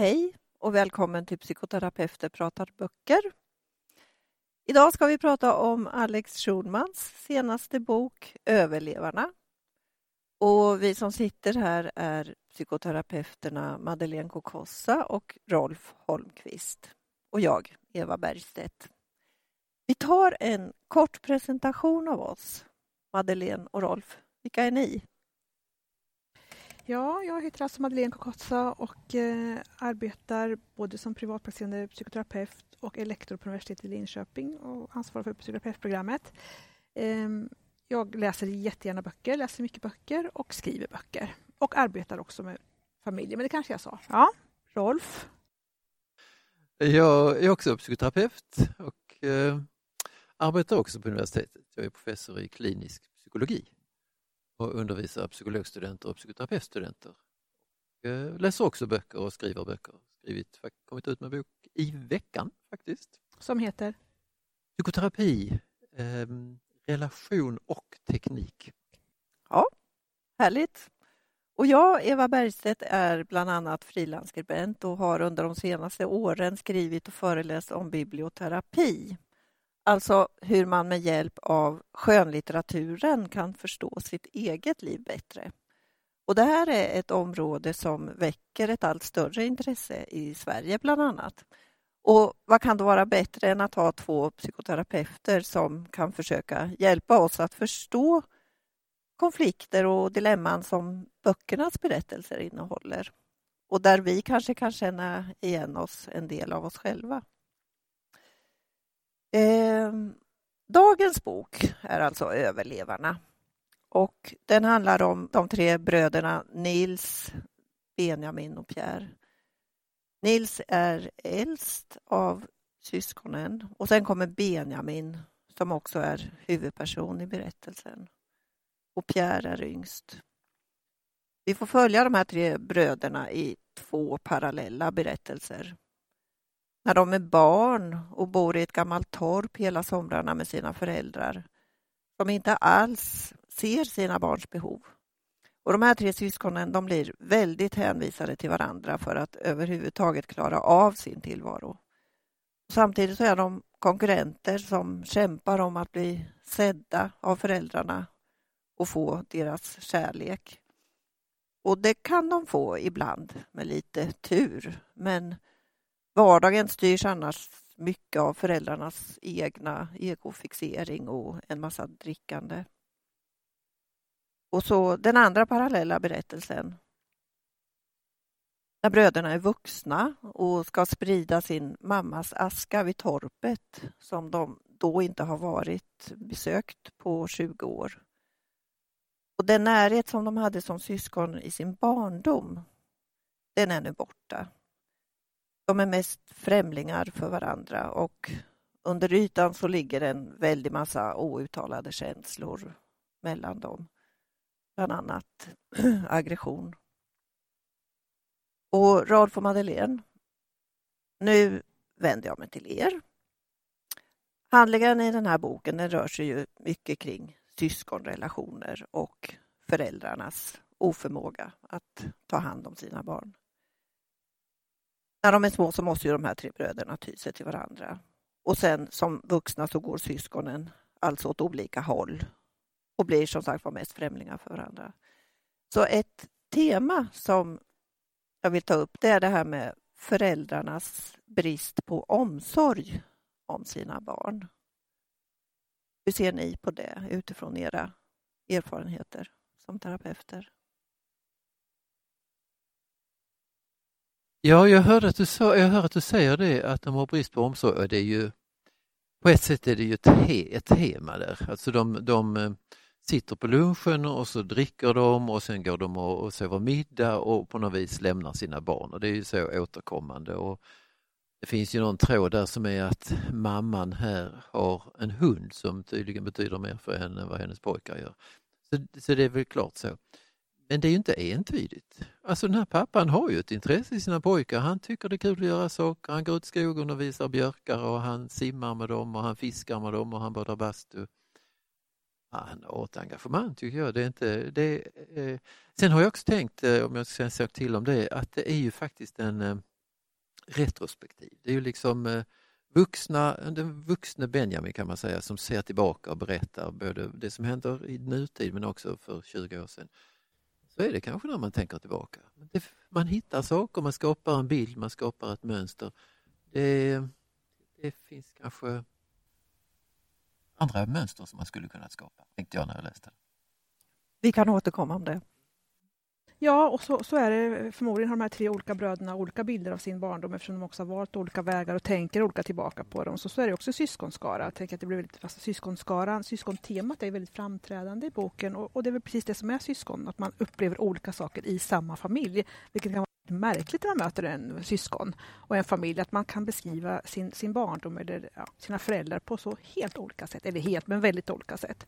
Hej och välkommen till Psykoterapeuter pratar böcker. Idag ska vi prata om Alex Schulmans senaste bok Överlevarna. Och vi som sitter här är psykoterapeuterna Madeleine Kokossa och Rolf Holmqvist. Och jag, Eva Bergstedt. Vi tar en kort presentation av oss, Madeleine och Rolf. Vilka är ni? Ja, jag heter alltså Madeleine Kokotsa och eh, arbetar både som privatpraktiserande psykoterapeut och elektor på universitetet i Linköping och ansvarar för psykoterapeutprogrammet. Eh, jag läser jättegärna böcker, läser mycket böcker och skriver böcker. Och arbetar också med familjer, men det kanske jag sa. Ja, Rolf? Jag är också psykoterapeut och eh, arbetar också på universitetet. Jag är professor i klinisk psykologi och undervisar psykologstudenter och psykoterapeutstudenter. Och eh, läser också böcker och skriver böcker. Skrivit, kommit ut med bok i veckan faktiskt. Som heter? Psykoterapi, eh, relation och teknik. Ja, härligt. Och jag, Eva Bergstedt, är bland annat frilansskribent och har under de senaste åren skrivit och föreläst om biblioterapi. Alltså hur man med hjälp av skönlitteraturen kan förstå sitt eget liv bättre. Och det här är ett område som väcker ett allt större intresse i Sverige bland annat. Och vad kan då vara bättre än att ha två psykoterapeuter som kan försöka hjälpa oss att förstå konflikter och dilemman som böckernas berättelser innehåller. Och där vi kanske kan känna igen oss en del av oss själva. Eh, dagens bok är alltså Överlevarna. Och den handlar om de tre bröderna Nils, Benjamin och Pierre. Nils är äldst av syskonen och sen kommer Benjamin som också är huvudperson i berättelsen. Och Pierre är yngst. Vi får följa de här tre bröderna i två parallella berättelser när de är barn och bor i ett gammalt torp hela somrarna med sina föräldrar som inte alls ser sina barns behov. Och De här tre syskonen de blir väldigt hänvisade till varandra för att överhuvudtaget klara av sin tillvaro. Samtidigt så är de konkurrenter som kämpar om att bli sedda av föräldrarna och få deras kärlek. Och det kan de få ibland med lite tur, men Vardagen styrs annars mycket av föräldrarnas egna egofixering och en massa drickande. Och så den andra parallella berättelsen. När bröderna är vuxna och ska sprida sin mammas aska vid torpet som de då inte har varit besökt på 20 år. Och den närhet som de hade som syskon i sin barndom, den är nu borta. De är mest främlingar för varandra och under ytan så ligger en väldig massa outtalade känslor mellan dem. Bland annat aggression. Och Rolf och Madeleine, nu vänder jag mig till er. Handlingen i den här boken den rör sig ju mycket kring syskonrelationer och föräldrarnas oförmåga att ta hand om sina barn när de är små så måste ju de här tre bröderna ty sig till varandra. Och sen som vuxna så går syskonen alltså åt olika håll och blir som sagt var mest främlingar för varandra. Så ett tema som jag vill ta upp det är det här med föräldrarnas brist på omsorg om sina barn. Hur ser ni på det utifrån era erfarenheter som terapeuter? Ja, jag hörde att du, sa, jag hör att du säger det, att de har brist på omsorg. Och det är ju, på ett sätt är det ju ett, he, ett tema där. Alltså de, de eh, sitter på lunchen och så dricker de och sen går de och, och sover middag och på något vis lämnar sina barn. Och det är ju så återkommande. Och det finns ju någon tråd där som är att mamman här har en hund som tydligen betyder mer för henne än vad hennes pojkar gör. Så, så det är väl klart så. Men det är ju inte entydigt. Alltså den här pappan har ju ett intresse i sina pojkar. Han tycker det är kul att göra saker. Han går ut i skogen och visar björkar och han simmar med dem och han fiskar med dem och han badar bastu. Han har ett engagemang tycker jag. Det är inte, det är, eh. Sen har jag också tänkt, eh, om jag ska säga till om det, att det är ju faktiskt en, eh, retrospektiv. Det är ju liksom eh, vuxna, den vuxne Benjamin kan man säga som ser tillbaka och berättar både det som händer i nutid men också för 20 år sedan. Så är det kanske när man tänker tillbaka. Det, man hittar saker, man skapar en bild, man skapar ett mönster. Det, det finns kanske andra mönster som man skulle kunna skapa, tänkte jag när jag läste det. Vi kan återkomma om det. Ja, och så, så är det. Förmodligen har de här tre olika bröderna olika bilder av sin barndom eftersom de också har valt olika vägar och tänker olika tillbaka på dem. Så, så är det också syskonskara. Jag tänker att det blir väldigt, alltså, syskonskaran, syskontemat är väldigt framträdande i boken och, och, det är väl precis det som är syskon, att man upplever olika saker i samma familj. Vilket kan vara märkligt när man möter en syskon och en familj, att man kan beskriva sin, sin barndom eller ja, sina föräldrar på så helt olika sätt, eller helt, men väldigt olika sätt.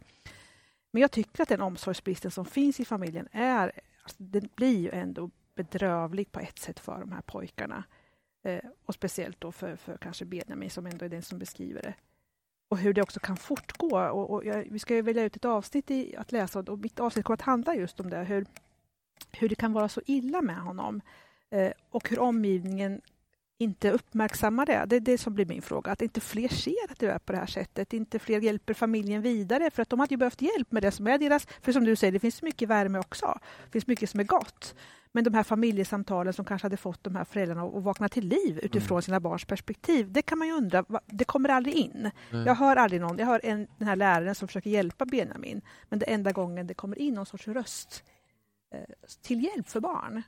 Men jag tycker att den omsorgsbristen som finns i familjen är det blir ju ändå bedrövligt på ett sätt för de här pojkarna. Eh, och speciellt då för, för kanske Benjamin som ändå är den som beskriver det. Och hur det också kan fortgå. Och, och jag, vi ska ju välja ut ett avsnitt i, att läsa och mitt avsnitt kommer att handla just om det. Hur, hur det kan vara så illa med honom. Eh, och hur omgivningen inte uppmärksammar det. Det är det som blir min fråga. Att inte fler ser att det är på det här sättet. Inte fler hjälper familjen vidare. För att de hade ju behövt hjälp med det som är deras... För som du säger, det finns mycket värme också. Det finns mycket som är gott. Men de här familjesamtalen som kanske hade fått de här föräldrarna att vakna till liv utifrån mm. sina barns perspektiv. Det kan man ju undra. Det kommer aldrig in. Mm. Jag hör aldrig någon. Jag hör en, den här läraren som försöker hjälpa Benjamin. Men det enda gången det kommer in någon sorts röst eh, till hjälp för barn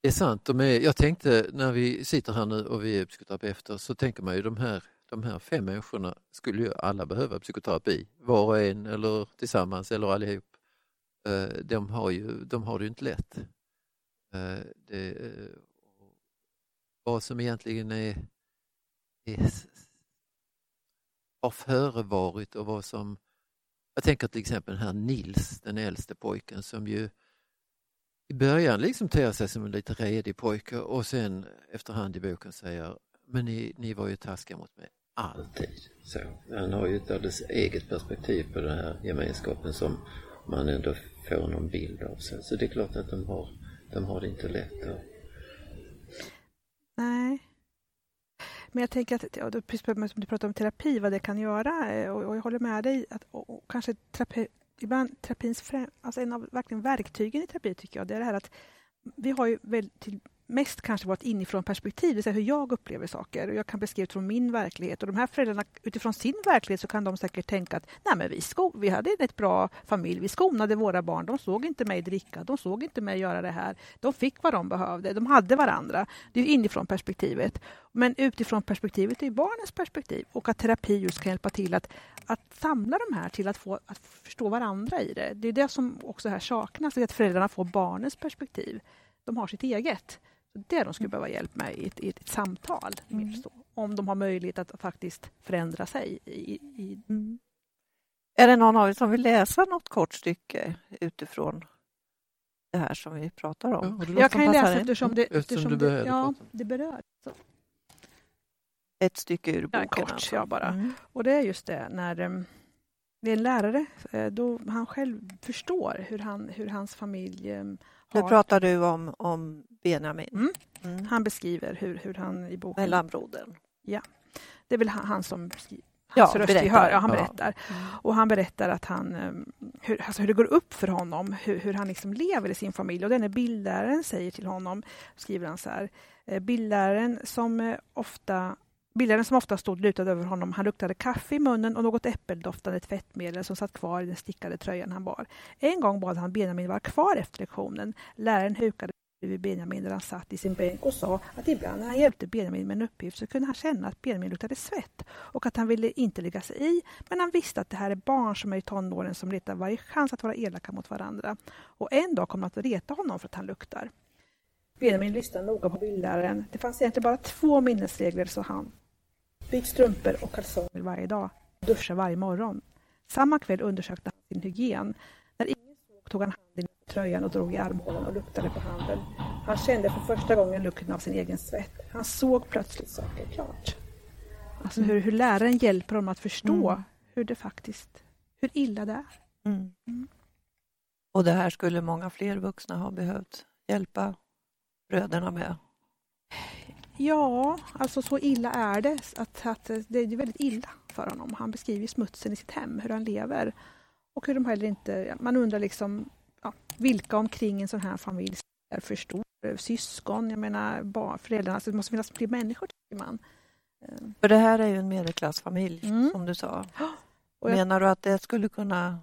det är sant. De är, jag tänkte när vi sitter här nu och vi är psykoterapeuter så tänker man ju de här, de här fem människorna skulle ju alla behöva psykoterapi. Var och en eller tillsammans eller allihop. Eh, de har, ju, de har det ju inte lätt. Eh, det, eh, vad som egentligen är, är har förevarit och vad som... Jag tänker till exempel den här Nils, den äldste pojken som ju i början liksom ter sig som en lite redig pojke och sen efterhand i boken säger men ni, ni var ju taskiga mot mig alltid. Så, han har ju ett alldeles eget perspektiv på den här gemenskapen som man ändå får någon bild av. Så, så det är klart att de har, de har det inte lätt. Och... Nej. Men jag tänker att, ja, precis som du pratar om terapi, vad det kan göra eh, och, och jag håller med dig att och, och kanske terapi, ibland terapins främ, alltså en av verkligen verktygen i terapi tycker jag, det är det här att vi har ju väl till mest kanske vårt inifrån perspektiv, det vill säga hur jag upplever saker. Och jag kan beskriva från min verklighet. Och de här föräldrarna, utifrån sin verklighet, så kan de säkert tänka att Nej, men vi, sko vi hade ett bra familj, vi skonade våra barn, de såg inte mig dricka, de såg inte mig göra det här. De fick vad de behövde, de hade varandra. Det är inifrån perspektivet. Men utifrån perspektivet är barnens perspektiv. Och att terapi just kan hjälpa till att, att samla de här till att, få, att förstå varandra i det. Det är det som också här saknas, att föräldrarna får barnens perspektiv. De har sitt eget. Det de skulle mm. behöva hjälp med i ett, i ett samtal. Mm. om de har möjlighet att faktiskt förändra sig. I, i... Mm. Är det någon av er som vill läsa något kort stycke utifrån det här som vi pratar om? Ja, jag kan läsa eftersom det, eftersom det, ja, det berör. Så. Ett stycke ur boken? Ja, kort, alltså. ja, bara. Mm. Och det är just det när um, det är en lärare, eh, då han själv förstår hur, han, hur hans familj um, nu pratar du om, om Benjamin. Mm. Mm. Han beskriver hur, hur han i boken... Mellanbrodern. Ja. Det är väl han, som Hans ja, röst berättar. vi hör. Ja, han berättar. Ja. Mm. Och han berättar att han, ehm, hur, alltså hur det går upp för honom, hur, hur han liksom lever i sin familj. Och denne bildläraren säger till honom, skriver han så här, eh, bildläraren som eh, ofta Bildaren som ofta stod lutad över honom, han luktade kaffe i munnen och något äppeldoftande tvättmedel som satt kvar i den stickade tröjan han bar. En gång bad han Benjamin vara kvar efter lektionen. Läraren hukade vid Benjamin där han satt i sin bänk och sa att ibland när han hjälpte Benjamin med en uppgift så kunde han känna att Benjamin luktade svett och att han ville inte lägga sig i men han visste att det här är barn som är i tonåren som letar varje chans att vara elaka mot varandra. Och en dag kommer att reta honom för att han luktar. Benjamin lyssnade noga på bildläraren. Det fanns egentligen bara två minnesregler, sa han. Byt strumpor och kalsonger varje dag. Duscha varje morgon. Samma kväll undersökte han sin hygien. När ingen såg tog han handen i tröjan och drog i armhålan och luktade på handen. Han kände för första gången lukten av sin egen svett. Han såg plötsligt saker klart. Alltså hur, hur läraren hjälper honom att förstå mm. hur det faktiskt, hur illa det är. Mm. Mm. Och det här skulle många fler vuxna ha behövt hjälpa bröderna med? Ja, alltså så illa är det. Att, att det är väldigt illa för honom. Han beskriver smutsen i sitt hem, hur han lever. Och hur de heller inte... Man undrar liksom ja, vilka omkring en sån här familj är för stor. Syskon, jag menar barn, föräldrarna. Alltså det måste finnas fler människor, tycker man. För det här är ju en medelklassfamilj, Mm. som du sa. Menar du att det skulle kunna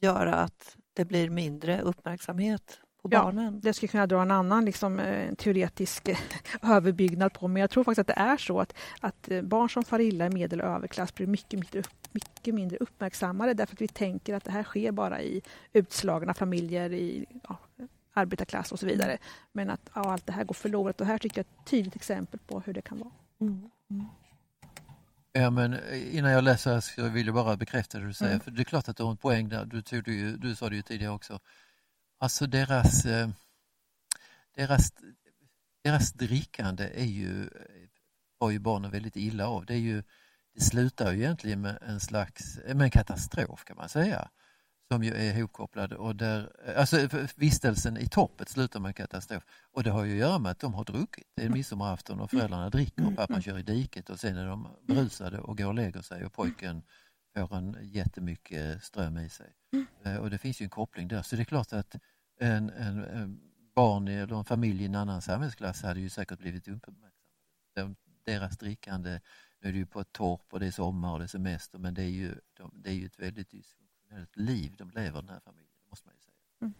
göra att det blir mindre uppmärksamhet på Ja. barnen? Det skulle kunna dra en annan liksom, eh, teoretisk eh, överbyggnad på, men jag tror faktiskt att det är så att, att eh, barn som far illa i medel och överklass blir mycket mindre, upp- mycket mindre uppmärksammade därför att vi tänker att det här sker bara i utslagna familjer, i ja, arbetarklass och så vidare. Men att ja, allt det här går förlorat och här tycker jag är ett tydligt exempel på hur det kan vara. Mm. Ja, men innan jag läser så vill jag bara bekräfta det du säger. Mm. För det är klart att du har en poäng där. Du, tog det ju, du sa det ju tidigare också. Alltså deras, eh, deras, deras drickande är ju, har ju barnen väldigt illa av. Det, är ju, det slutar ju egentligen med en slags med en katastrof kan man säga. Som ju är ihopkopplad och där, alltså vistelsen i toppet slutar med en katastrof. Och det har ju att göra med att de har druckit. Det är midsommarafton och föräldrarna dricker och pappan kör i diket och sen är de berusade och går och lägger sig och pojken får en jättemycket ström i sig. Eh, Och det finns ju en koppling där. Så det är klart att en, en, en barn eller en familj i en annan samhällsklass hade ju säkert blivit uppmärksammade. De- Deras drickande, nu är det ju på ett torp och det är sommar och det är semester men det är ju, de, det är ju ett väldigt dysfunktionellt liv de lever den här familjen, måste man ju säga.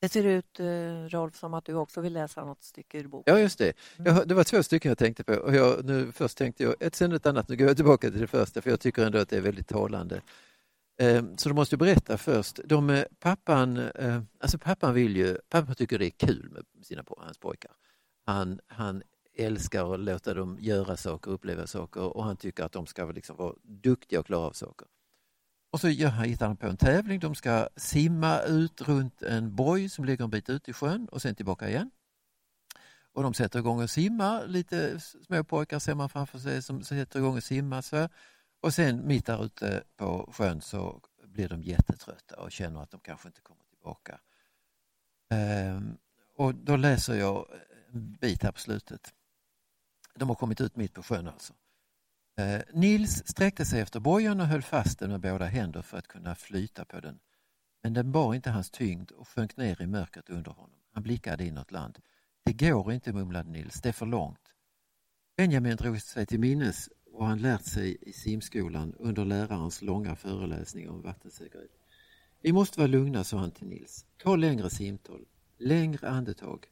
Det ser ut, eh, Rolf, som att du också vill läsa något stycke ur boken. Ja, just det. Jag, det var två stycken jag tänkte på. Och jag, nu, först tänkte jag ett, sen ett annat. Nu går jag tillbaka till det första för jag tycker ändå att det är väldigt talande. Eh, så du måste berätta först. De, eh, pappan, eh, alltså pappan vill ju, pappan tycker det är kul med sina, hans pojkar. Han, han älskar att låta dem göra saker, uppleva saker och han tycker att de ska liksom vara duktiga och klara av saker. Och så ja, hittar han på en tävling. De ska simma ut runt en boj som ligger en bit ut i sjön och sen tillbaka igen. Och de sätter igång och simmar, lite små pojkar ser man framför sig som sätter igång och simmar. Så. Och sen mitt där ute på sjön så blir de jättetrötta och känner att de kanske inte kommer tillbaka. Ehm, och då läser jag en bit här på slutet. De har kommit ut mitt på sjön alltså. Ehm, Nils sträckte sig efter bojan och höll fast den med båda händer för att kunna flyta på den. Men den bar inte hans tyngd och sjönk ner i mörkret under honom. Han blickade inåt land. Det går inte, mumlade Nils. Det är för långt. Benjamin drog sig till minnes och han lärt sig i simskolan under lärarens långa föreläsning om vattensäkerhet. Vi måste vara lugna, sa han till Nils. Ta längre simtal, längre andetag.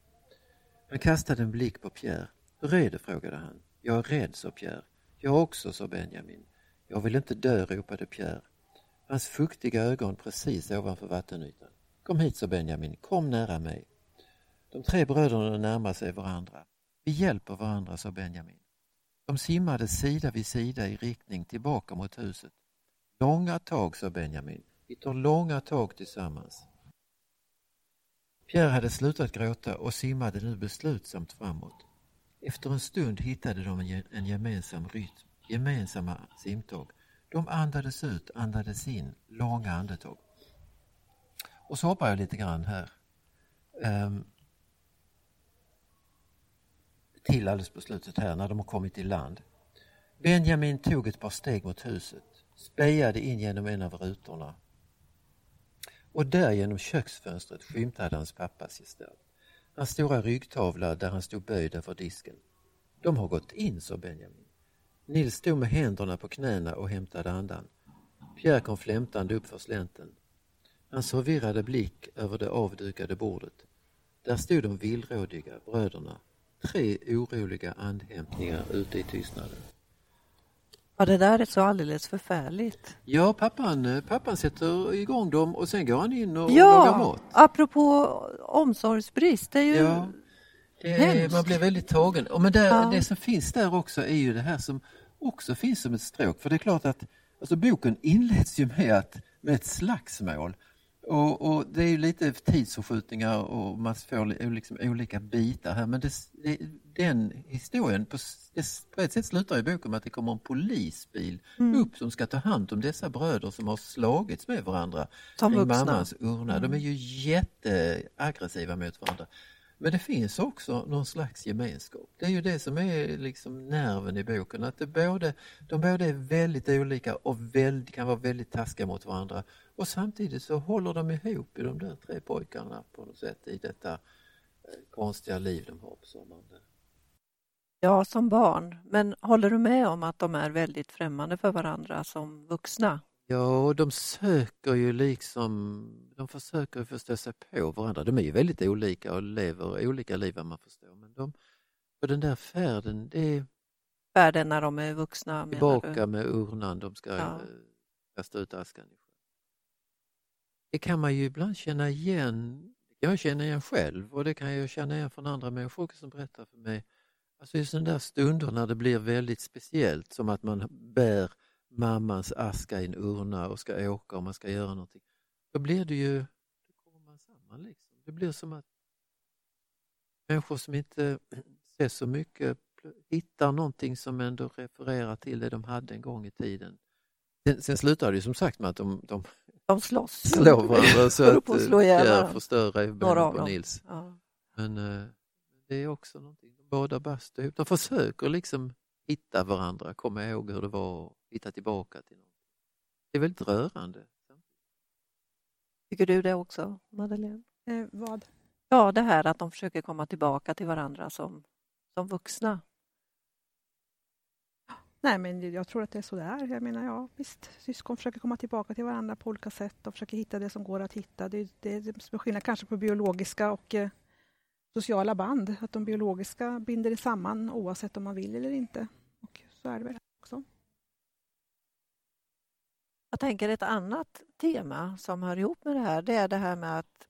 Han kastade en blick på Pierre. Hur är det? frågade han. Jag är rädd, sa Pierre. Jag också, sa Benjamin. Jag vill inte dö, ropade Pierre. Hans fuktiga ögon precis ovanför vattenytan. Kom hit, sa Benjamin. Kom nära mig. De tre bröderna närmade sig varandra. Vi hjälper varandra, sa Benjamin. De simmade sida vid sida i riktning tillbaka mot huset. Långa tag, sa Benjamin. Vi tar långa tag tillsammans. Pierre hade slutat gråta och simmade nu beslutsamt framåt. Efter en stund hittade de en, gemensam rytm, gemensamma simtag. De andades ut, andades in, långa andetag. Och så hoppar jag lite grann här. Ehm, till alldeles på slutet här när de har kommit i land. Benjamin tog ett par steg mot huset, spejade in genom en av rutorna och där genom köksfönstret skymtade hans pappas gestalt. Hans stora ryggtavla där han stod böjd över disken. De har gått in, sa Benjamin. Nils stod med händerna på knäna och hämtade andan. Pierre kom flämtande upp för slänten. Hans förvirrade blick över det avdukade bordet. Där stod de villrådiga bröderna. Tre oroliga andhämtningar ute i tystnaden. Ja, det där är så alldeles förfärligt. Ja, pappan, eh, pappan sätter igång dem och sen går han in och, och lagar Ja, mat. apropå omsorgsbrist. Det är ju... Ja, det man blir väldigt tagen. Och men där, Ja. det som finns där också är ju det här som också finns som ett stråk. För det är klart att alltså boken inleds ju med, att, med ett slagsmål. Och, och det är ju lite tidsförskjutningar och man får li- liksom olika bitar här. Men det, det, den historien, på, på ett sätt slutar ju boken med att det kommer en polisbil Mm. upp som ska ta hand om dessa bröder som har slagits med varandra Som vuxna. mammans urna. De är ju jätteaggressiva mot varandra. Men det finns också någon slags gemenskap. Det är ju det som är liksom nerven i boken, att det både, de båda är väldigt olika och väldigt, kan vara väldigt taskiga mot varandra och samtidigt så håller de ihop i de där tre pojkarna på något sätt i detta eh, konstiga liv de har på sommaren. Ja, som barn. Men håller du med om att de är väldigt främmande för varandra som vuxna? Ja, och de söker ju liksom, de försöker förstå sig på varandra. De är ju väldigt olika och lever olika liv vad man förstår. Men de, på den där färden, det är Färden när de är vuxna? tillbaka med urnan, de ska Ja. eh, kasta ut askan. i sjön. Det kan man ju ibland känna igen, jag känna igen själv och det kan jag känna igen från andra människor som berättar för mig. Alltså i sådana där stunder när det blir väldigt speciellt, som att man bär mammans aska i en urna och ska åka och man ska göra någonting. Då blir det ju, då kommer man samman liksom. Det blir som att människor som inte ser så mycket hittar någonting som ändå refererar till det de hade en gång i tiden. Sen, sen slutar det ju som sagt med att de, de De slåss. slår varandra så att eh, Pierre varandra. förstör av på. Nils. Ja. Men eh, det är också någonting, de båda bastu ihop. De försöker liksom hitta varandra, komma ihåg hur det var och hitta tillbaka till något. Det är väldigt rörande. Tycker du det också, Madeleine? Eh, vad? Ja, det här att de försöker komma tillbaka till varandra som, som vuxna. Nej, men jag tror att det är så det är. Jag menar, ja, visst, syskon försöker komma tillbaka till varandra på olika sätt och försöker hitta det som går att hitta. Det är det är skillnad kanske på biologiska och eh, sociala band. Att de biologiska binder samman oavsett om man vill eller inte. Och så är det väl också. Jag tänker ett annat tema som hör ihop med det här, det är det här med att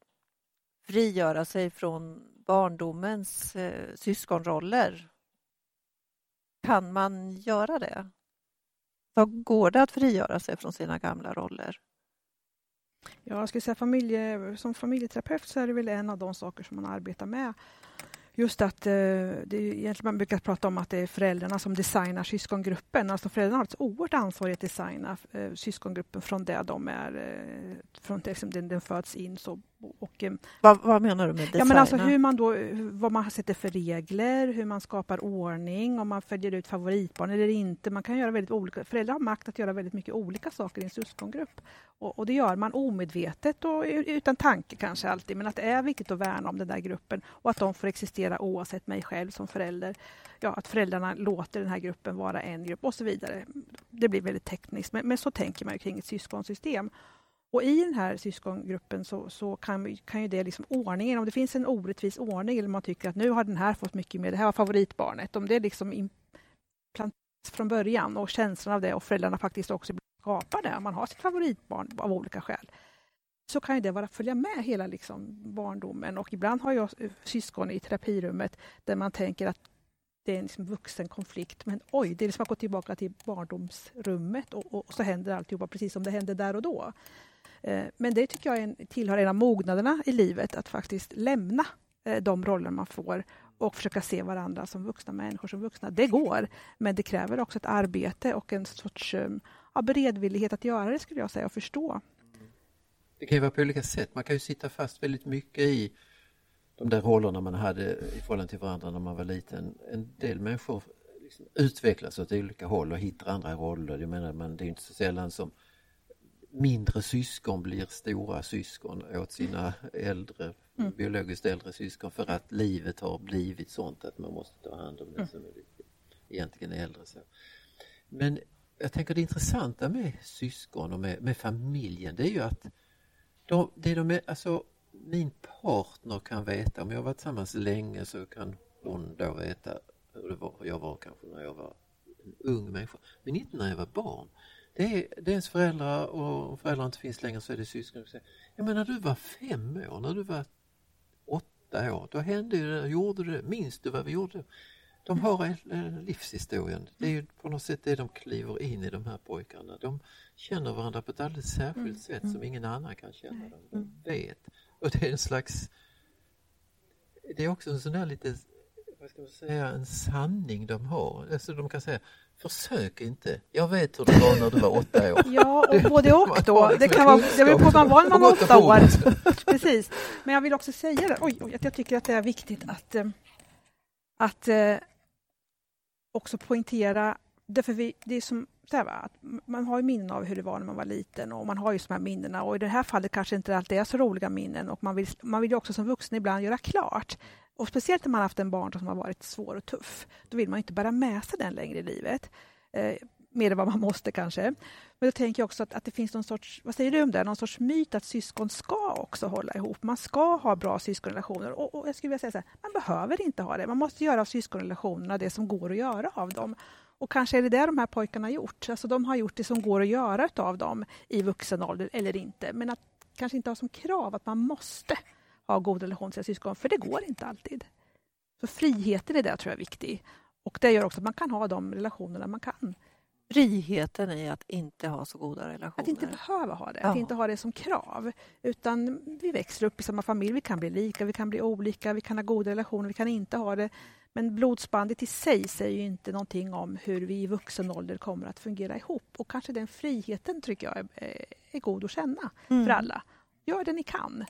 frigöra sig från barndomens eh, syskonroller. Kan man göra det? Så går det att frigöra sig från sina gamla roller? Ja, jag skulle säga familje, som familjeterapeut så är det väl en av de saker som man arbetar med. Just att eh, det är egentligen man brukar prata om att det är föräldrarna som designar syskongruppen. Alltså föräldrarna har ett oerhört ansvar att designa eh, syskongruppen från det de är, eh, från det som den, den föds in. Så, och, eh, Vad, vad menar du med designa? Ja, men alltså hur man då, vad man sätter för regler, hur man skapar ordning, om man följer ut favoritbarn eller inte. Man kan göra väldigt olika, föräldrar har makt att göra väldigt mycket olika saker i en syskongrupp. Och, och det gör man omedvetet och utan tanke kanske alltid, men att det är viktigt att värna om den där gruppen och att de får existera oavsett mig själv som förälder. Ja, att föräldrarna låter den här gruppen vara en grupp och så vidare. Det blir väldigt tekniskt, men, men så tänker man kring ett syskonsystem. Och i den här syskongruppen så, så kan, kan ju det liksom ordningen, om det finns en orättvis ordning eller man tycker att nu har den här fått mycket mer, det här var favoritbarnet, om det liksom implanteras från början och känslan av det och föräldrarna faktiskt också skapar det, om man har sitt favoritbarn av olika skäl, så kan ju det vara följa med hela liksom barndomen och ibland har jag syskon i terapirummet där man tänker att det är en liksom vuxen konflikt, men oj, det är liksom att gå tillbaka till barndomsrummet och, och så händer alltihopa precis som det hände där och då. Eh, men det tycker jag är en, tillhör en av mognaderna i livet, att faktiskt lämna eh, de roller man får och försöka se varandra som vuxna människor som vuxna. Det går, men det kräver också ett arbete och en sorts eh, ja, beredvillighet att göra det, skulle jag säga, och förstå. Det kan ju vara på olika sätt. Man kan ju sitta fast väldigt mycket i de där rollerna man hade i förhållande till varandra när man var liten. En del människor liksom utvecklas åt olika håll och hittar andra roller. Jag menar, man, det är inte så sällan som mindre syskon blir stora syskon åt sina äldre, Mm. biologiskt äldre syskon för att livet har blivit sånt att man måste ta hand om den som är egentligen är äldre. Så. Men jag tänker det intressanta med syskon och med, med familjen det är ju att de, det de är, alltså, min partner kan veta, om jag har varit tillsammans länge så kan hon då veta hur det var, jag var kanske när jag var en ung människa. Men inte när jag var barn. Det är, det är ens föräldrar och om föräldrar inte finns längre så är det syskon. Jag menar, när du var fem år, när du var åtta år, då hände det, gjorde det, minns du vad vi gjorde? De har en, en livshistorien. Det är ju på något sätt det de kliver in i de här pojkarna. De känner varandra på ett alldeles särskilt Mm. sätt Mm. som ingen annan kan känna dem. Mm. De vet. Och det är en slags... Det är också en sån där lite, vad ska man säga, en sanning de har. Alltså de kan säga, Försök inte. Jag vet hur det var när du var åtta år. Ja, och både och då. Det liksom kan vara, det beror på man var när man var åtta år. Precis. Men jag vill också säga det, oj, oj, att jag tycker att det är viktigt att, eh, att eh, också poängtera, därför vi, det är som så här, att man har ju minnen av hur det var när man var liten och man har ju de här minnena och i det här fallet kanske inte alltid är så roliga minnen och man vill, man vill ju också som vuxen ibland göra klart och speciellt när man haft en barn som har varit svår och tuff, då vill man inte bära med sig den längre i livet. Eh, mer än vad man måste kanske. Men då tänker jag också att, att det finns någon sorts, vad säger du om det, någon sorts myt att syskon ska också hålla ihop. Man ska ha bra syskonrelationer och, och jag skulle vilja säga så här, man behöver inte ha det. Man måste göra av syskonrelationerna det som går att göra av dem. Och kanske är det det de här pojkarna har gjort. Alltså de har gjort det som går att göra av dem i vuxen ålder eller inte. Men att kanske inte ha som krav att man måste ha god relation till sina syskon, för det går inte alltid. Så friheten i det tror jag är viktig. Och det gör också att man kan ha de relationerna man kan. Friheten i att inte ha så goda relationer. Att inte behöva ha det, Ja. att inte ha det som krav. Utan vi växer upp i samma familj, vi kan bli lika, vi kan bli olika, vi kan ha goda relationer, vi kan inte ha det. Men blodsbandet i sig säger ju inte någonting om hur vi i vuxen ålder kommer att fungera ihop. Och kanske den friheten tycker jag är, är god att känna Mm. för alla. Gör det ni kan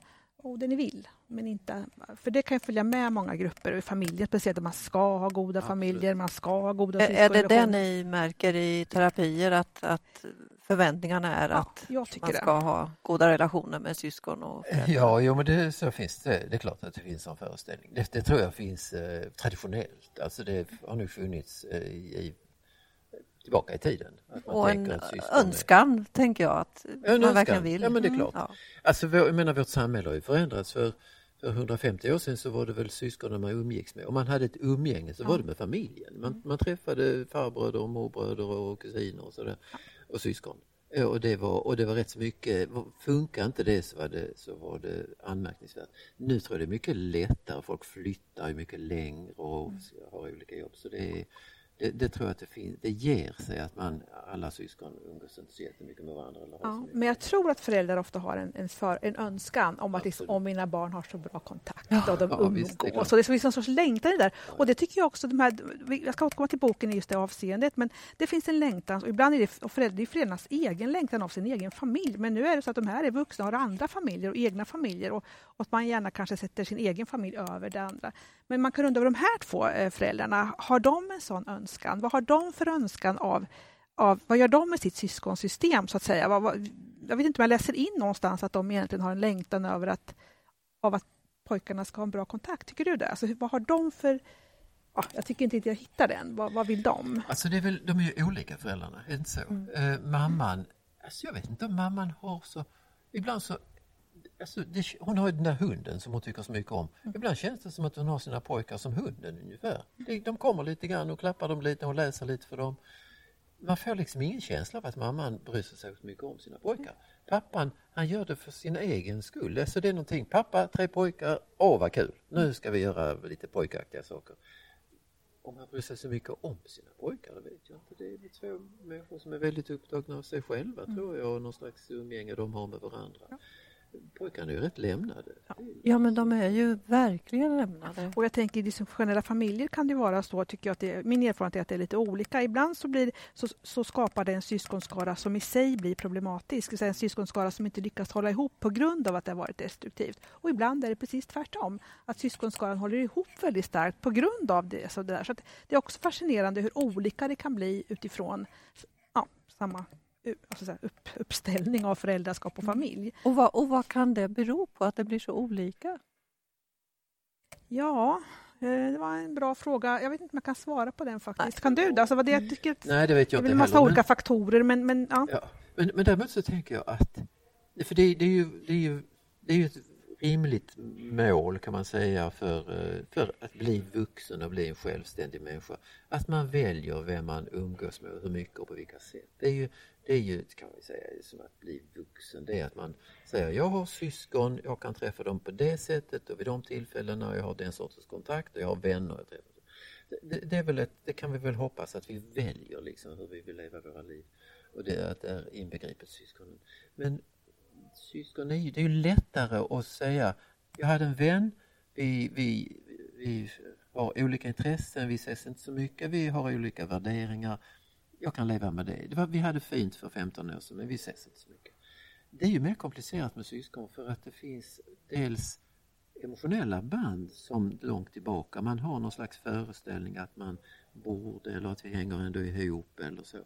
och det ni vill. Men inte, för det kan ju följa med många grupper och i familjer, speciellt man ska ha goda Absolut. familjer, man ska ha goda Är, är det det ni märker i terapier att, att förväntningarna är Ja, att man det. ska ha goda relationer med syskon och föräldrar? Ja, jo, men det, så finns det. Det är klart att det finns en föreställning. Det, det tror jag finns eh, traditionellt. Alltså det har nog funnits eh, i, tillbaka i tiden. Och en önskan, tänker jag, att en man önskan. verkligen vill. Ja, men det är Mm. klart. Ja. Alltså, jag menar, vårt samhälle har ju förändrats. För, för 150 år sedan så var det väl syskonen man umgicks med. Om man hade ett umgänge så var det med familjen. Man, man träffade farbröder och morbröder och kusiner och sådär. Och syskon. Och det, var, och det var rätt så mycket, funkar inte det så var det, så var det anmärkningsvärt. Nu tror jag det är mycket lättare, folk flyttar mycket längre och har olika jobb. Så det, är, det, det tror jag att det finns, det ger sig att man, alla syskon umgås inte så jättemycket med varandra. Eller Ja, mycket. men jag tror att föräldrar ofta har en, en, för, en önskan om att liksom, om mina barn har så bra kontakt Ja, och de ja, visst, det umgås. Så det finns en sorts längtan i det där. Och det tycker jag också, de här, jag ska återkomma till boken i just det avseendet, men det finns en längtan, och ibland är det och föräldrar, det är föräldrarnas egen längtan av sin egen familj, men nu är det så att de här är vuxna och har andra familjer och egna familjer och, och att man gärna kanske sätter sin egen familj över det andra. Men man kan undra vad de här två eh, föräldrarna, har de en sån önskan? Vad har de för önskan av av, vad gör de med sitt syskonsystem så att säga? Vad, vad, jag vet inte om jag läser in någonstans att de egentligen har en längtan över att, av att pojkarna ska ha en bra kontakt. Tycker du det? Alltså, vad har de för... Ja, jag tycker inte att jag hittar den. Vad, vad vill de? Alltså det är väl, de är ju olika föräldrarna, är det inte så? Mm. Eh, mamman, alltså jag vet inte om mamman har så, ibland så, alltså det, hon har ju den där hunden som hon tycker så mycket om. Mm. Ibland känns det som att hon har sina pojkar som hunden ungefär. De, kommer lite grann och klappar dem lite och läser lite för dem. Man får liksom ingen känsla av att mamman bryr sig så mycket om sina pojkar. Pappan, han gör det för sin egen skull. Alltså det är någonting, pappa, tre pojkar, åh vad kul, nu ska vi göra lite pojkaktiga saker om han bryr sig så mycket om sina pojkar, det vet jag inte. Det är två människor som är väldigt upptagna av sig själva tror jag och någon slags umgänge de har med varandra. Pojkarna är ju rätt lämnade. ja, men de är ju verkligen lämnade. Och jag tänker i dysfunktionella familjer kan det vara så, tycker jag att det, min erfarenhet är att det är lite olika. Ibland så, blir, så, så skapar det en syskonskara som i sig blir problematisk. En syskonskara som inte lyckas hålla ihop på grund av att det har varit destruktivt. Och ibland är det precis tvärtom. Att syskonskaran håller ihop väldigt starkt på grund av det. Så, det, där. så att det är också fascinerande hur olika det kan bli utifrån ja, samma alltså upp, uppställning av föräldraskap och familj. Och vad, och vad kan det bero på att det blir så olika? Ja, eh, det var en bra fråga. Jag vet inte om jag kan svara på den faktiskt. Kan du? det? Alltså, vad det, jag tycker att Nej, det vet det är jag inte en massa heller. olika faktorer, men, men ja. Ja, men, men däremot så tänker jag att, för det, det, är ju, det, är ju, det är ju ett rimligt mål kan man säga för, eh, för att bli vuxen och bli en självständig människa. Att man väljer vem man umgås med och hur mycket och på vilka sätt. Det är ju, det är ju kan vi säga, som att bli vuxen. Det är att man säger jag har syskon, jag kan träffa dem på det sättet och vid de tillfällena och jag har den sortens kontakt och jag har vänner jag träffar. Det, det, det, är väl ett, det kan vi väl hoppas att vi väljer liksom hur vi vill leva våra liv. Och det är att det är inbegripet syskonen. Men syskon är ju, det är ju lättare att säga, jag hade en vän, vi, vi, vi har olika intressen, vi ses inte så mycket, vi har olika värderingar jag kan leva med det. det var, vi hade fint för 15 år sedan men vi ses inte så mycket. Det är ju mer komplicerat med syskon för att det finns dels emotionella band som långt tillbaka. Man har någon slags föreställning att man borde eller att vi hänger ändå ihop eller så.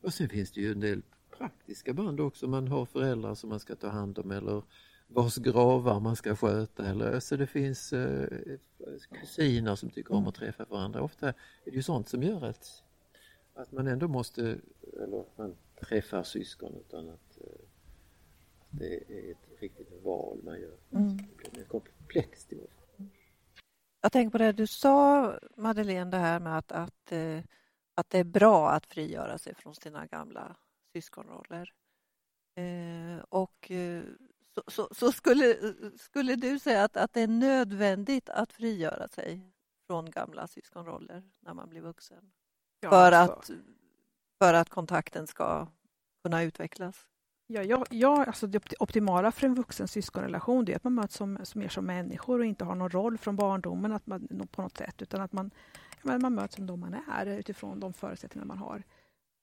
Och sen finns det ju en del praktiska band också. Man har föräldrar som man ska ta hand om eller vars gravar man ska sköta. Eller, så det finns eh, kusiner som tycker om att träffa varandra. Ofta är det ju sånt som gör att, att man ändå måste, eller att man träffar syskon utan att, eh, att det är ett riktigt val man gör. Mm. Det blir komplext i Jag tänker på det du sa Madeleine, det här med att, att, eh, att det är bra att frigöra sig från sina gamla syskonroller. Eh, och så, så, så, skulle, skulle du säga att, att det är nödvändigt att frigöra sig från gamla syskonroller när man blir vuxen? Ja, för, alltså. att, för att kontakten ska kunna utvecklas? Ja, ja, ja, alltså det optimala för en vuxen syskonrelation är att man möts som, som mer som människor och inte har någon roll från barndomen att man, på något sätt utan att man, man möts som de man är utifrån de förutsättningar man har.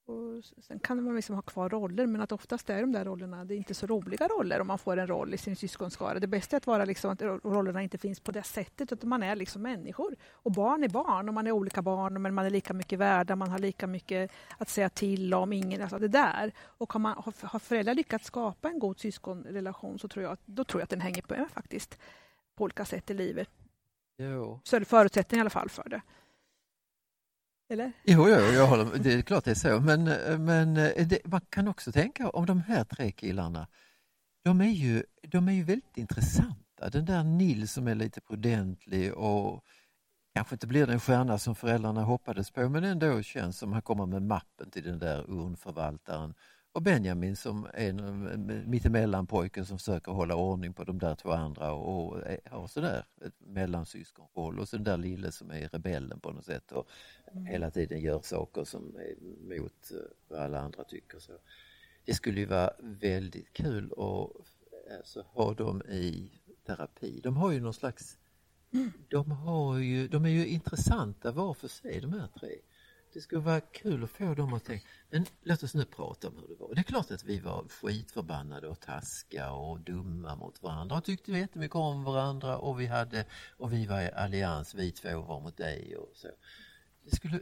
Och sen kan man liksom ha kvar roller, men att oftast är de där rollerna det är inte så roliga roller om man får en roll i sin syskonskara. Det bästa är att, vara liksom att rollerna inte finns på det sättet, utan man är liksom människor. Och barn är barn, och man är olika barn, men man är lika mycket värda, man har lika mycket att säga till om. Ingen, alltså det där. Och har, man, har föräldrar lyckats skapa en god syskonrelation så tror jag, då tror jag att den hänger på en faktiskt, på olika sätt i livet. Jo. Så är det förutsättningar i alla fall för det. Eller? Jo, jo jag håller, det är klart det är så. Men, men eh, det, man kan också tänka om de här tre killarna. De är ju, de är ju väldigt intressanta. Den där Nils som är lite prudentlig och kanske inte blir den stjärna som föräldrarna hoppades på men ändå känns som han kommer med mappen till den där urnförvaltaren. Och Benjamin som är mittemellan pojken som försöker hålla ordning på de där två andra och har sådär ett mellansyskonroll och så den där lille som är rebellen på något sätt och mm. hela tiden gör saker som är mot eh, vad alla andra tycker. Så det skulle ju vara väldigt kul att alltså, ha dem i terapi. De har ju någon slags mm. de, har ju, de är ju intressanta var för sig de här tre. Det skulle vara kul att få dem att tänka, men låt oss nu prata om hur det var. Det är klart att vi var skitförbannade och taskiga och dumma mot varandra och tyckte jättemycket om varandra och vi hade, och vi var i allians, vi två var mot dig och så. Det skulle,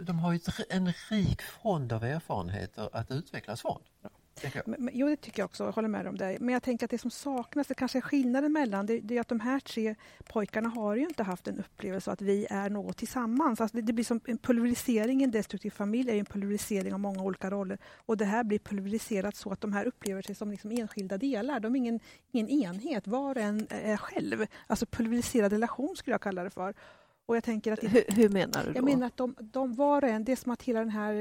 de har ju en rik fond av erfarenheter att utvecklas från. Men, jo, det tycker jag också. Jag håller med om det. Men jag tänker att det som saknas, det kanske är skillnaden mellan, det, det, är att de här tre pojkarna har ju inte haft en upplevelse att vi är något tillsammans. Alltså det, det, blir som en pulverisering i en destruktiv familj, är en pulverisering av många olika roller. Och det här blir pulveriserat så att de här upplever sig som liksom enskilda delar. De är ingen, ingen enhet, var och en är själv. Alltså pulveriserad relation skulle jag kalla det för. Och jag tänker att hur, hur, menar du då? Jag menar att de, de var och en, det är som att hela den här,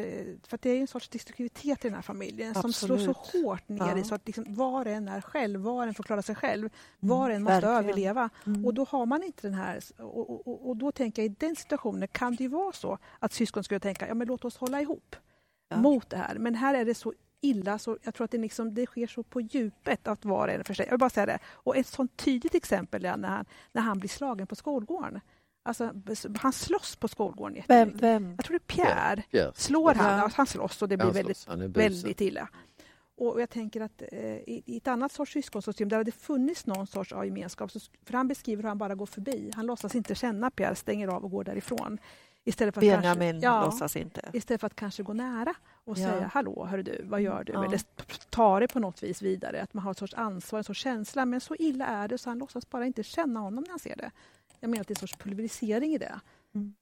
för det är en sorts destruktivitet i den här familjen Absolut. som slår så hårt ner ja. i så att liksom var och en är själv, var och en får klara sig själv, mm, var och en måste verkligen. överleva. Mm. Och då har man inte den här, och, och, och, då tänker jag i den situationen kan det ju vara så att syskon skulle tänka, ja men låt oss hålla ihop ja. mot det här. Men här är det så illa så jag tror att det, liksom, det sker så på djupet att var och en för sig. Jag vill bara säga det. Och ett sånt tydligt exempel är när han, när han blir slagen på skolgården. Alltså, han slåss på skolgården vem, vem? Jag tror det är Pierre. Pierre. Slår han, ja. han slåss och det blir väldigt, väldigt illa. Och jag tänker att eh, i, i, ett annat sorts syskonsystem där det funnits någon sorts av gemenskap, så, för han beskriver hur han bara går förbi. Han låtsas inte känna Pierre, stänger av och går därifrån. Istället för att Benjamin kanske, ja, låtsas inte. Istället för att kanske gå nära och ja. säga hallå, hör du, vad gör du? Ja. Eller ta det på något vis vidare. Att man har ett sorts ansvar, en sorts känsla. Men så illa är det så han låtsas bara inte känna honom när han ser det. Jag menar att det är en sorts pulverisering i det. Mm.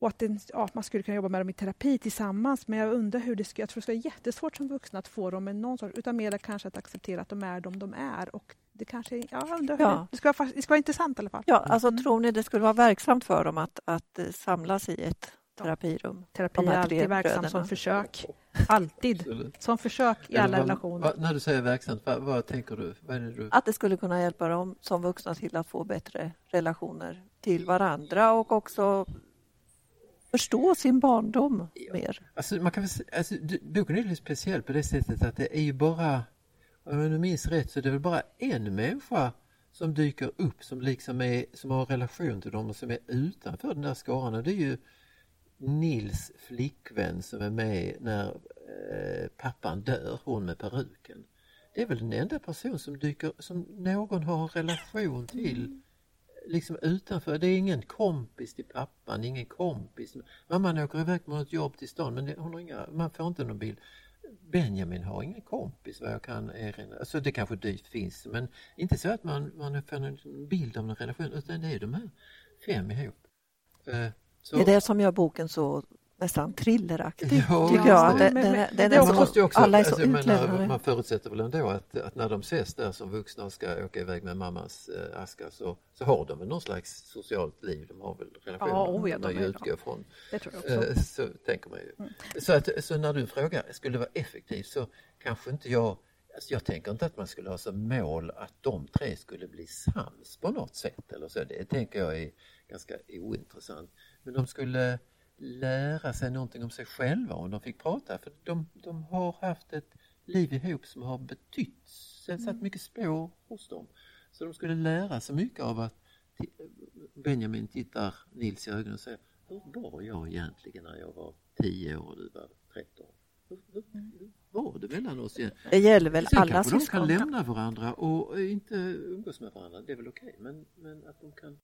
Och att det, ja, man skulle kunna jobba med dem i terapi tillsammans men jag undrar hur det skulle... Jag tror det skulle vara jättesvårt som vuxna att få dem med någon sorts... Utan mer kanske att acceptera att de är de de är. Och det kanske... Ja, jag undrar ja. Det, det, ska vara, det ska vara intressant i alla fall. Ja, alltså mm. tror ni det skulle vara verksamt för dem att, att samlas i ett terapirum? Terapi är alltid verksamt som försök. Alltid. Som försök i alla vad, relationer. Vad, när du säger verksamt, vad, vad tänker du? Vad du? Att det skulle kunna hjälpa dem som vuxna till att få bättre relationer till varandra och också förstå sin barndom mer. Alltså, man kan, alltså, boken är lite speciell på det sättet att det är ju bara, om jag nu minns rätt, så det är väl bara en människa som dyker upp som liksom är, som har relation till dem och som är utanför den där skaran och det är ju Nils flickvän som är med när eh, pappan dör, hon med peruken. Det är väl den enda person som dyker, som någon har en relation till eh, liksom utanför. Det är ingen kompis till pappan, ingen kompis. Mamman åker iväg på något jobb till stan men hon har inga, man får inte någon bild. Benjamin har ingen kompis vad jag kan erinra alltså det kanske dyrt finns men inte så att man, man får en bild av en relation utan det är de här fem ihop. Uh, så. Det är det som gör boken så nästan thrilleraktig, ja, tycker jag. Att den, måste också, alla är så alltså, menar, man förutsätter väl ändå att, att, när de ses där som vuxna och ska åka iväg med mammas äh, aska så, så har de väl någon slags socialt liv. De har väl relationer ja, oh, ja, de, de utgår från. Det tror jag också. Äh, så tänker man ju. Mm. Så, att, så när du frågar, skulle det vara effektivt så kanske inte jag Alltså jag tänker inte att man skulle ha som mål att de tre skulle bli sams på något sätt eller så. Det tänker jag är ganska ointressant. Men de skulle lära sig någonting om sig själva om de fick prata. För de, de har haft ett liv ihop som har betytt, satt mm. mycket spår hos dem. Så de skulle lära sig mycket av att Benjamin tittar Nils i ögonen och säger Hur var jag egentligen när jag var 10 år och du var 13? Hur, hur, hur var det mellan oss? Igen? Det gäller väl Sen alla syskon? de kan lämna varandra och inte umgås med varandra, det är väl okej. Okay. Men, men att de kan...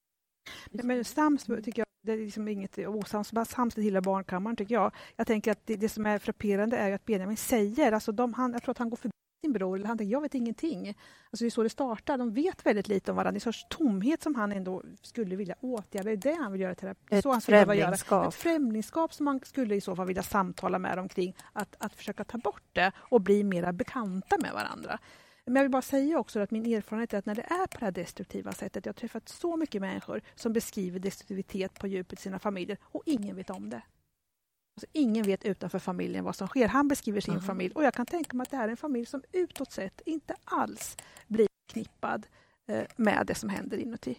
Men sams tycker jag det är liksom inget osams, sams hela barnkammaren tycker jag. Jag tänker att det, det, som är frapperande är att Benjamin säger, alltså de, han, jag tror att han går förbi sin bror, eller han tänker jag vet ingenting. Alltså det är så det startar, de vet väldigt lite om varandra. Det är en sorts tomhet som han ändå skulle vilja åtgärda, det är det han vill göra terapi. Ett så han främlingskap. Ett främlingskap som man skulle i så fall vilja samtala med dem kring, att, att försöka ta bort det och bli mera bekanta med varandra. Men jag vill bara säga också att min erfarenhet är att när det är på det här destruktiva sättet, jag har träffat så mycket människor som beskriver destruktivitet på djupet i sina familjer och ingen vet om det. Alltså, ingen vet utanför familjen vad som sker. Han beskriver sin mm. familj och jag kan tänka mig att det här är en familj som utåt sett inte alls blir knippad eh, med det som händer inuti.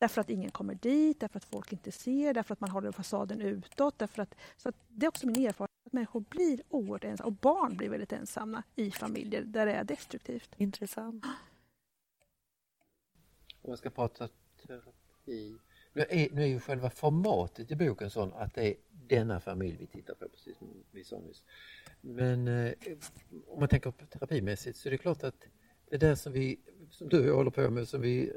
Därför att ingen kommer dit, därför att folk inte ser, därför att man håller fasaden utåt. Därför att, så att det är också min erfarenhet att människor blir oerhört ensamma och barn blir väldigt ensamma i familjer där det är destruktivt. Intressant. Om jag ska prata terapi. Nu är, nu är ju själva formatet i boken sån att det är denna familj vi tittar på, precis som vi sa nyss. Men eh, om man tänker på terapimässigt så är det klart att det där som vi, som du håller på med, som vi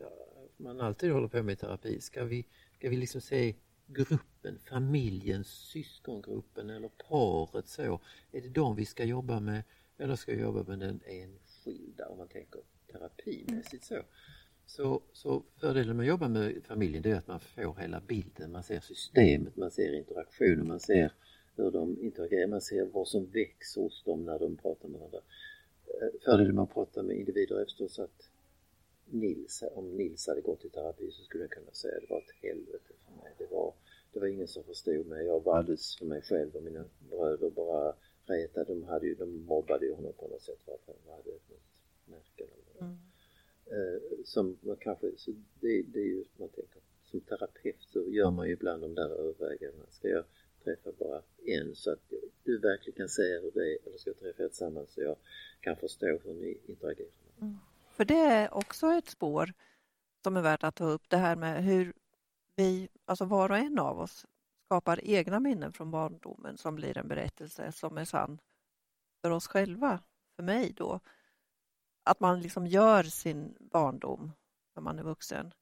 man alltid håller på med terapi, ska vi, ska vi liksom se gruppen, familjen, syskongruppen eller paret så? Är det de vi ska jobba med eller ska vi jobba med den enskilda om man tänker terapimässigt så? Så, så fördelen med att jobba med familjen det är att man får hela bilden, man ser systemet, man ser interaktionen, man ser hur de interagerar, man ser vad som växer hos dem när de pratar med varandra. Eh, fördelen med att prata med individer är förstås att Nils, om Nils hade gått i terapi så skulle jag kunna säga att det var ett helvete mig. Det var, det var ingen som förstod mig. Jag var alldeles för mig själv och mina bröder bara retade. De, hade ju, de mobbade ju honom på något sätt för att han hade ett märke eller vad mm. eh, Som man kanske, så det, det är ju man tänker, som terapeut så gör man ju ibland de där övervägandena. Ska jag träffa bara en så att du verkligen kan säga hur det är eller ska jag träffa er tillsammans så jag kan förstå hur ni interagerar? Mm. För det är också ett spår som är värt att ta upp, det här med hur vi, alltså var och en av oss, skapar egna minnen från barndomen som blir en berättelse som är sann för oss själva, för mig då. Att man liksom gör sin barndom när man är vuxen.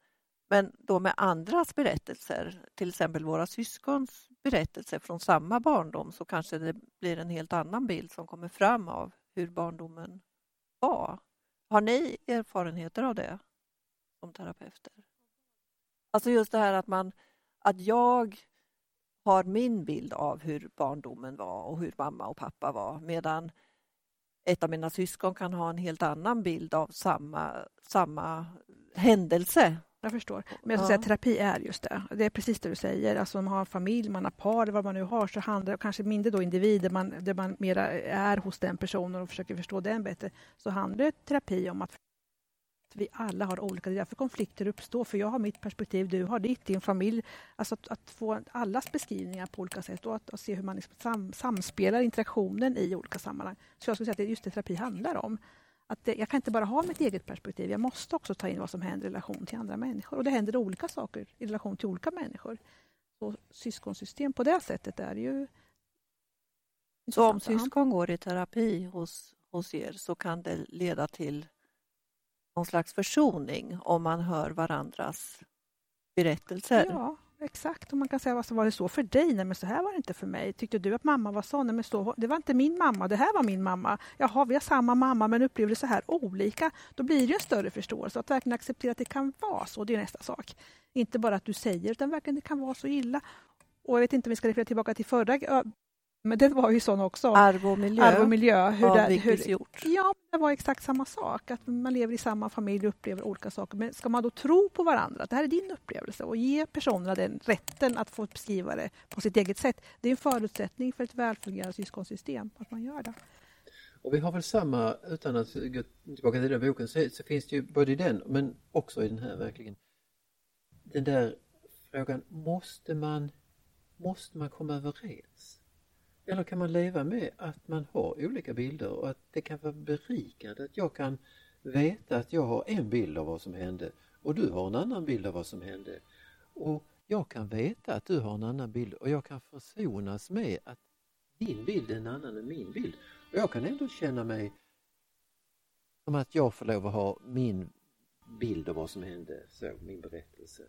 Men då med andras berättelser, till exempel våra syskons berättelser från samma barndom så kanske det blir en helt annan bild som kommer fram av hur barndomen var. Har ni erfarenheter av det som terapeuter? Alltså just det här att man att jag har min bild av hur barndomen var och hur mamma och pappa var medan ett av mina syskon kan ha en helt annan bild av samma, samma händelse. Jag förstår. Men jag ska ja. säga terapi är just det. Det är precis det du säger. Alltså om man har familj, man har par, vad man nu har, så handlar det kanske mindre då individer, man, där man mera är hos den personen och försöker förstå den bättre. Så handlar terapi om att vi alla har olika, det är därför konflikter uppstår. För jag har mitt perspektiv, du har ditt, din familj. Alltså att, att få allas beskrivningar på olika sätt och att, att se hur man liksom sam, samspelar interaktionen i olika sammanhang. Så jag skulle säga att det är just det terapi handlar om att det, jag kan inte bara ha mitt eget perspektiv, jag måste också ta in vad som händer i relation till andra människor. Och det händer olika saker i relation till olika människor. Så syskonsystem på det sättet är ju Så om syskon går i terapi hos, hos er så kan det leda till någon slags försoning om man hör varandras berättelser? Ja, exakt. Och man kan säga, alltså, var det så för dig? Nej, men så här var det inte för mig. Tyckte du att mamma var så? Nej, men så, det var inte min mamma, det här var min mamma. Jaha, vi har samma mamma men upplever det så här olika. Då blir det en större förståelse. Att verkligen acceptera att det kan vara så, det är nästa sak. Inte bara att du säger, utan verkligen det kan vara så illa. Och jag vet inte om vi ska referera tillbaka till förra, men den var ju sån också. Arv och miljö, Arv och miljö. Hur det, hur, Hjort. Ja, det var exakt samma sak. Att man lever i samma familj och upplever olika saker. Men ska man då tro på varandra, att det här är din upplevelse och ge personerna den rätten att få beskriva det på sitt eget sätt. Det är en förutsättning för ett välfungerande syskonsystem, att man gör det. Och vi har väl samma, utan att gå tillbaka till den boken, så, så finns det ju både i den men också i den här verkligen den där frågan, måste man, måste man komma överens? Eller kan man leva med att man har olika bilder och att det kan vara berikande att jag kan veta att jag har en bild av vad som hände och du har en annan bild av vad som hände. Och jag kan veta att du har en annan bild och jag kan försonas med att din bild är en annan än min bild. Och jag kan ändå känna mig som att jag får lov att ha min bild av vad som hände, så, min berättelse.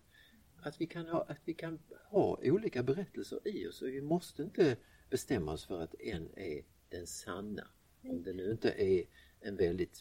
Att vi, kan ha, att vi kan ha olika berättelser i oss och vi måste inte bestämma oss för att en är den sanna. Om det nu inte är en väldigt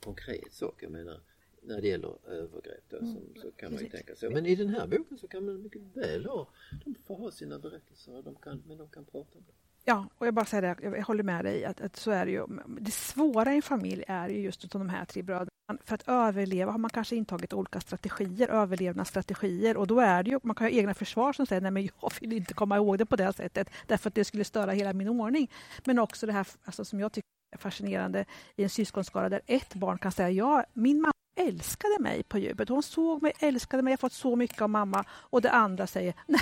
konkret sak, jag menar när det gäller övergrepp då, som, så kan man ju tänka så. Men i den här boken så kan man mycket väl ha, de får ha sina berättelser, de kan, men de kan prata om det. Ja, och jag bara säger det, jag håller med dig att, att så är det ju. Det svåra i en familj är ju just de här tre bröderna. För att överleva har man kanske intagit olika strategier, överlevnadsstrategier och då är det ju, man kan ha egna försvar som säger nej men jag vill inte komma ihåg det på det sättet därför att det skulle störa hela min ordning. Men också det här alltså, som jag tycker är fascinerande i en syskonskara där ett barn kan säga ja, min mamma älskade mig på djupet. Hon såg mig, älskade mig, jag har fått så mycket av mamma. Och det andra säger nej,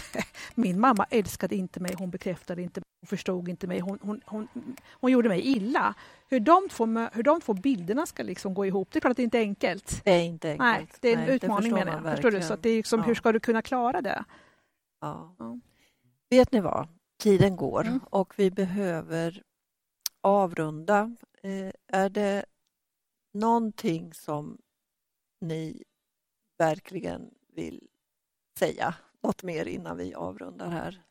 min mamma älskade inte mig, hon bekräftade inte mig, hon förstod inte mig, hon, hon, hon, hon gjorde mig illa. Hur de, två, hur de två bilderna ska liksom gå ihop, det är klart att det inte är enkelt. Det är inte enkelt. Nej, det är en Nej, utmaning menar jag. Förstår du? Så det är liksom, Ja. hur ska du kunna klara det? Ja. Ja. Vet ni vad? Tiden går Mm. och vi behöver avrunda. Eh, är det någonting som ni verkligen vill säga något mer innan vi avrundar här?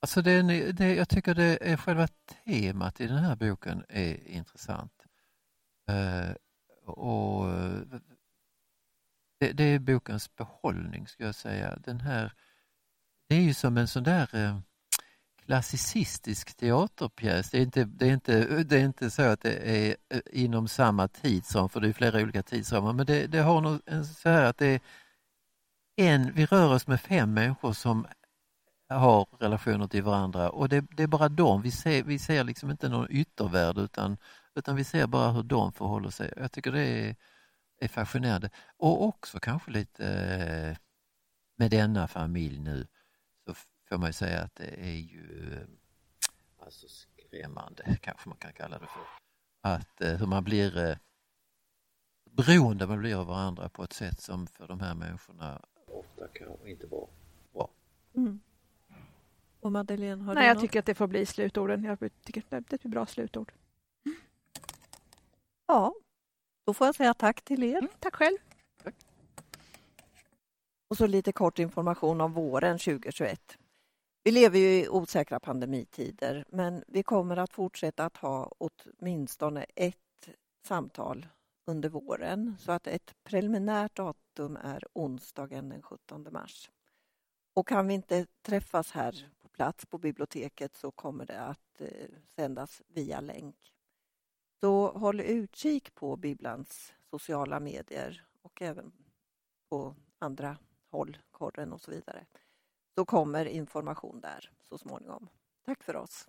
Alltså det, det, jag tycker det är själva temat i den här boken är intressant. Eh, och det, det är bokens behållning ska jag säga. Den här, det är ju som en sån där eh, klassicistisk teaterpjäs. Det är, inte, det, är inte, det är inte så att det är eh, inom samma tidsram, för det är flera olika tidsramar, men det, det har nog en så här att det är en, vi rör oss med fem människor som har relationer till varandra och det, det är bara dem. Vi ser, vi ser liksom inte någon yttervärld utan, utan vi ser bara hur de förhåller sig. Jag tycker det är, är fascinerande. Och också kanske lite eh, med denna familj nu får man ju säga att det är ju eh, alltså skrämmande kanske man kan kalla det för. Att eh, hur man blir eh, beroende man blir av varandra på ett sätt som för de här människorna ofta kanske inte var bra. Mm. Och Madeleine, har Nej, du jag något? tycker att det får bli slutorden. Jag tycker det är ett bra slutord. Ja, då får jag säga tack till er. Mm, tack själv. Och så lite kort information om våren 2021. Vi lever ju i osäkra pandemitider, men vi kommer att fortsätta att ha åtminstone ett samtal under våren, så att ett preliminärt datum är onsdagen den 17 mars. Och kan vi inte träffas här på plats på biblioteket så kommer det att eh, sändas via länk. Så håll utkik på Bibblans sociala medier och även på andra håll, korren och så vidare. Då kommer information där så småningom. Tack för oss.